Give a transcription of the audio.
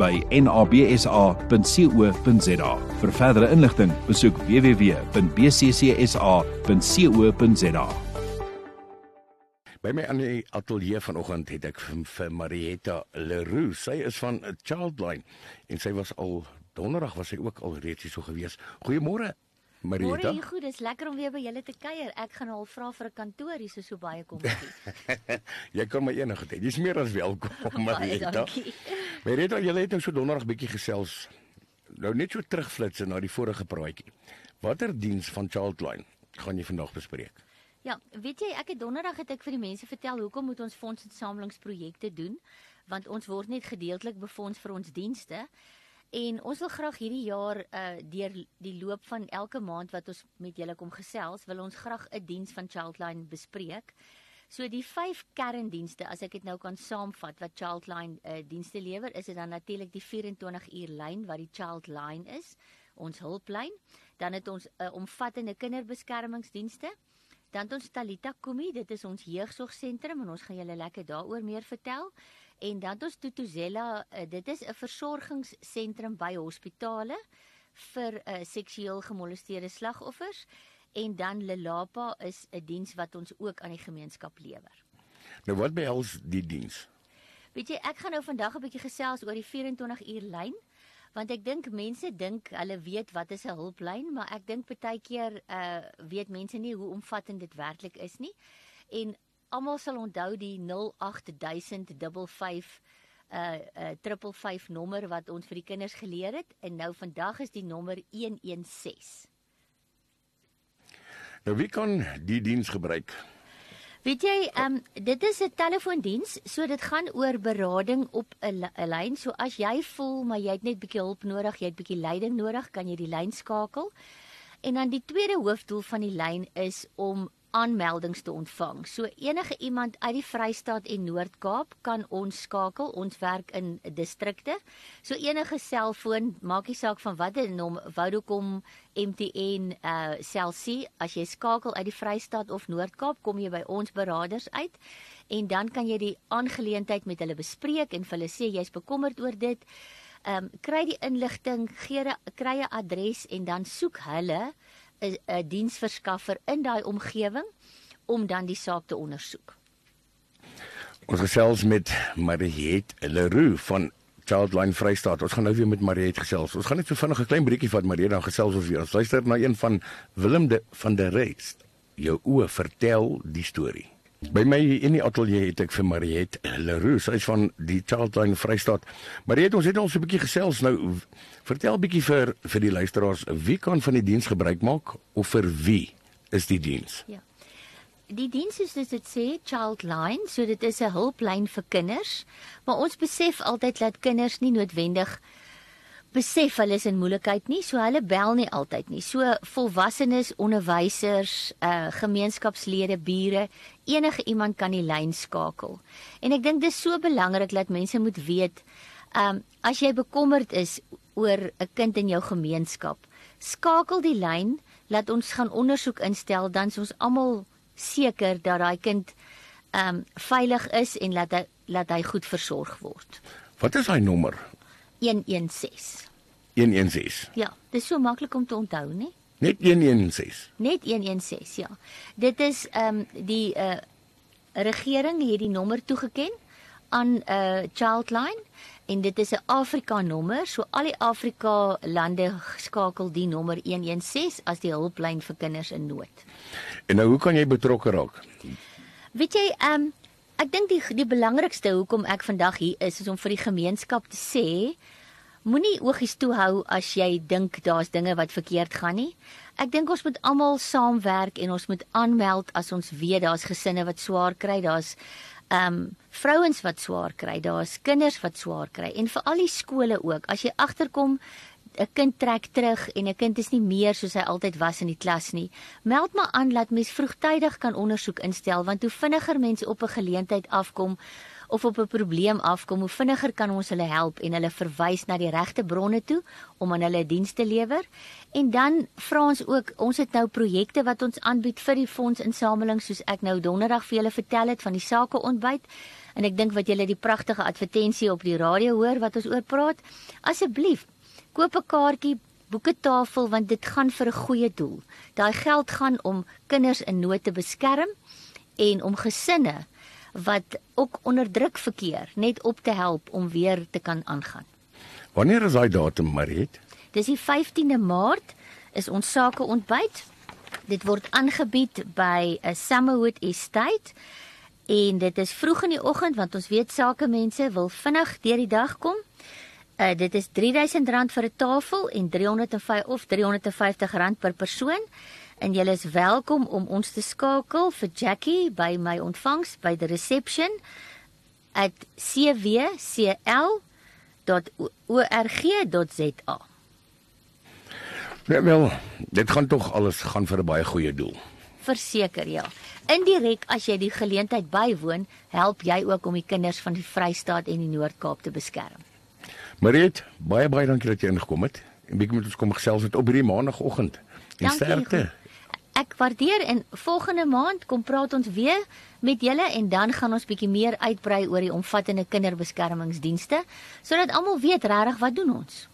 by nabsa.co.za. Vir verdere inligting, besoek www.bccsa.co.za. By my aan die ateljee vanoggend het ek vir, Marietta Leroux. Sy is van Childline en sy was al donderdag was sy ook al reeds hier so gewees. Goeiemôre. Marietta. Môre, goed, dis lekker om weer by julle te kuier. Ek gaan al vra vir 'n kantoor hier so so baie kom hier. jy kan my enige tyd. Jy's meer as welkom, Marietta. dankie. Marietta, jy het nou so donderdag bietjie gesels. Nou net so terugflits na die vorige praatjie. Watter diens van Childline gaan jy vandag bespreek? Ja, weet jy, ek het donderdag het ek vir die mense vertel hoekom moet ons fondsinsamelingsprojekte doen? Want ons word net gedeeltelik befonds vir ons dienste. En ons wil graag hierdie jaar uh deur die loop van elke maand wat ons met julle kom gesels, wil ons graag 'n diens van Childline bespreek. So die vyf kerndienste, as ek dit nou kan saamvat wat Childline uh dienste lewer, is dit dan natuurlik die 24 uur lyn wat die Childline is, ons hulplyn. Dan het ons 'n uh, omvattende kinderbeskermingsdienste. Dan ons Talita Kumi, dit is ons jeugsorgsentrum en ons gaan julle lekker daaroor meer vertel. En dan ons Tutuzela, uh, dit is 'n versorgingssentrum by hospitale vir uh, seksueel gemolesteerde slagoffers en dan Lelapa is 'n diens wat ons ook aan die gemeenskap lewer. Nou wat behels die diens? Weet jy, ek gaan nou vandag 'n bietjie gesels oor die 24 uur lyn want ek dink mense dink hulle weet wat is 'n hulplyn, maar ek dink baie keer uh weet mense nie hoe omvattend dit werklik is nie. En almal sal onthou die 08055 uh uh 555 nommer wat ons vir die kinders geleer het en nou vandag is die nommer 116. Nou wie kan die diens gebruik? Weet jy, ehm um, dit is 'n telefoondiens, so dit gaan oor berading op 'n lyn. So as jy voel maar jy het net bietjie hulp nodig, jy het bietjie leiding nodig, kan jy die lyn skakel. En dan die tweede hoofdoel van die lyn is om aanmeldings te ontvang. So enige iemand uit die Vrystaat en Noord-Kaap kan ons skakel. Ons werk in distrikte. So enige selfoon, maak nie saak van watter nommer, Vodacom, MTN, uh Cell C, as jy skakel uit die Vrystaat of Noord-Kaap, kom jy by ons beraders uit en dan kan jy die aangeleentheid met hulle bespreek en vir hulle sê jy's bekommerd oor dit. Ehm um, kry die inligting, gee kry 'n adres en dan soek hulle 'n diensverskaffer in daai omgewing om dan die saak te ondersoek. Ons gesels met Mariet Leroux van Childline Vrystaat. Ons gaan nou weer met Mariet gesels. Ons gaan net so vinnig 'n klein breekie vat Mariet dan gesels ons weer. Ons luister na een van Willem de van der Rest. Jou oë vertel die storie. By my in die ateljee het ek vir Mariet Leroux, sy is van die Childline Vrystaat. Mariet, ons het so 'n bietjie gesels nou. Vertel bietjie vir vir die luisteraars, wie kan van die diens gebruik maak of vir wie is die diens? Ja. Die diens is dit sê Childline, so dit is 'n hulplyn vir kinders, maar ons besef altyd dat kinders nie noodwendig besef hulle is in moeilikheid nie, so hulle bel nie altyd nie. So volwassenes, onderwysers, uh gemeenskapslede, bure, enige iemand kan die lyn skakel. En ek dink dis so belangrik dat mense moet weet, um as jy bekommerd is oor 'n kind in jou gemeenskap, skakel die lyn, laat ons gaan ondersoek instel, dan is ons almal seker dat daai kind um veilig is en laat hy laat hy goed versorg word. Wat is hy nommer? 116. 116. Ja, dit is so maklik om te onthou, né? Net 116. Net 116, ja. Dit is ehm um, die uh regering het die nommer toegeken aan 'n uh, Childline en dit is 'n Afrika nommer. So al die Afrika lande skakel die nommer 116 as die hulplyn vir kinders in nood. En nou hoe kan jy betrokke raak? Weet jy, ehm um, ek dink die die belangrikste hoekom ek vandag hier is is om vir die gemeenskap te sê Moenie oogies toe hou as jy dink daar's dinge wat verkeerd gaan nie. Ek dink ons moet almal saamwerk en ons moet aanmeld as ons weet daar's gesinne wat swaar kry, daar's um vrouens wat swaar kry, daar's kinders wat swaar kry en vir al die skole ook. As jy agterkom 'n kind trek terug en 'n kind is nie meer soos hy altyd was in die klas nie. Meld maar aan dat mens vroegtydig kan ondersoek instel want hoe vinniger mense op 'n geleentheid afkom of op 'n probleem afkom, hoe vinniger kan ons hulle help en hulle verwys na die regte bronne toe om aan hulle dienste lewer. En dan vra ons ook, ons het nou projekte wat ons aanbied vir die fondsinsameling soos ek nou donderdag vir julle vertel het van die sake ontbyt. En ek dink wat julle die pragtige advertensie op die radio hoor wat ons oor praat, asseblief koop 'n kaartjie, boek 'n tafel want dit gaan vir 'n goeie doel. Daai geld gaan om kinders in nood te beskerm en om gesinne wat ook onder druk verkeer net op te help om weer te kan aangaan. Wanneer is daai datum, Mariet? Dis die 15de Maart is ons sake ontbyt. Dit word aangebied by 'n Summerwood Estate en dit is vroeg in die oggend want ons weet sake mense wil vinnig deur die dag kom. Uh dit is R3000 vir 'n tafel en 305 of R350 per persoon. En julle is welkom om ons te skakel vir Jackie by my ontvangs by the reception at cwcl.org.za. Ja, wel, dit gaan tog alles gaan vir 'n baie goeie doel. Verseker ja. Indirek as jy die geleentheid bywoon, help jy ook om die kinders van die Vrystaat en die Noord-Kaap te beskerm. Mariet, baie baie dankie dat jy ingekom het. En bietjie met ons kom gesels het op hierdie maandagooggend. En sterkte. Ek waardeer en volgende maand kom praat ons weer met julle en dan gaan ons bietjie meer uitbrei oor die omvattende kinderbeskermingsdienste sodat almal weet regtig wat doen ons.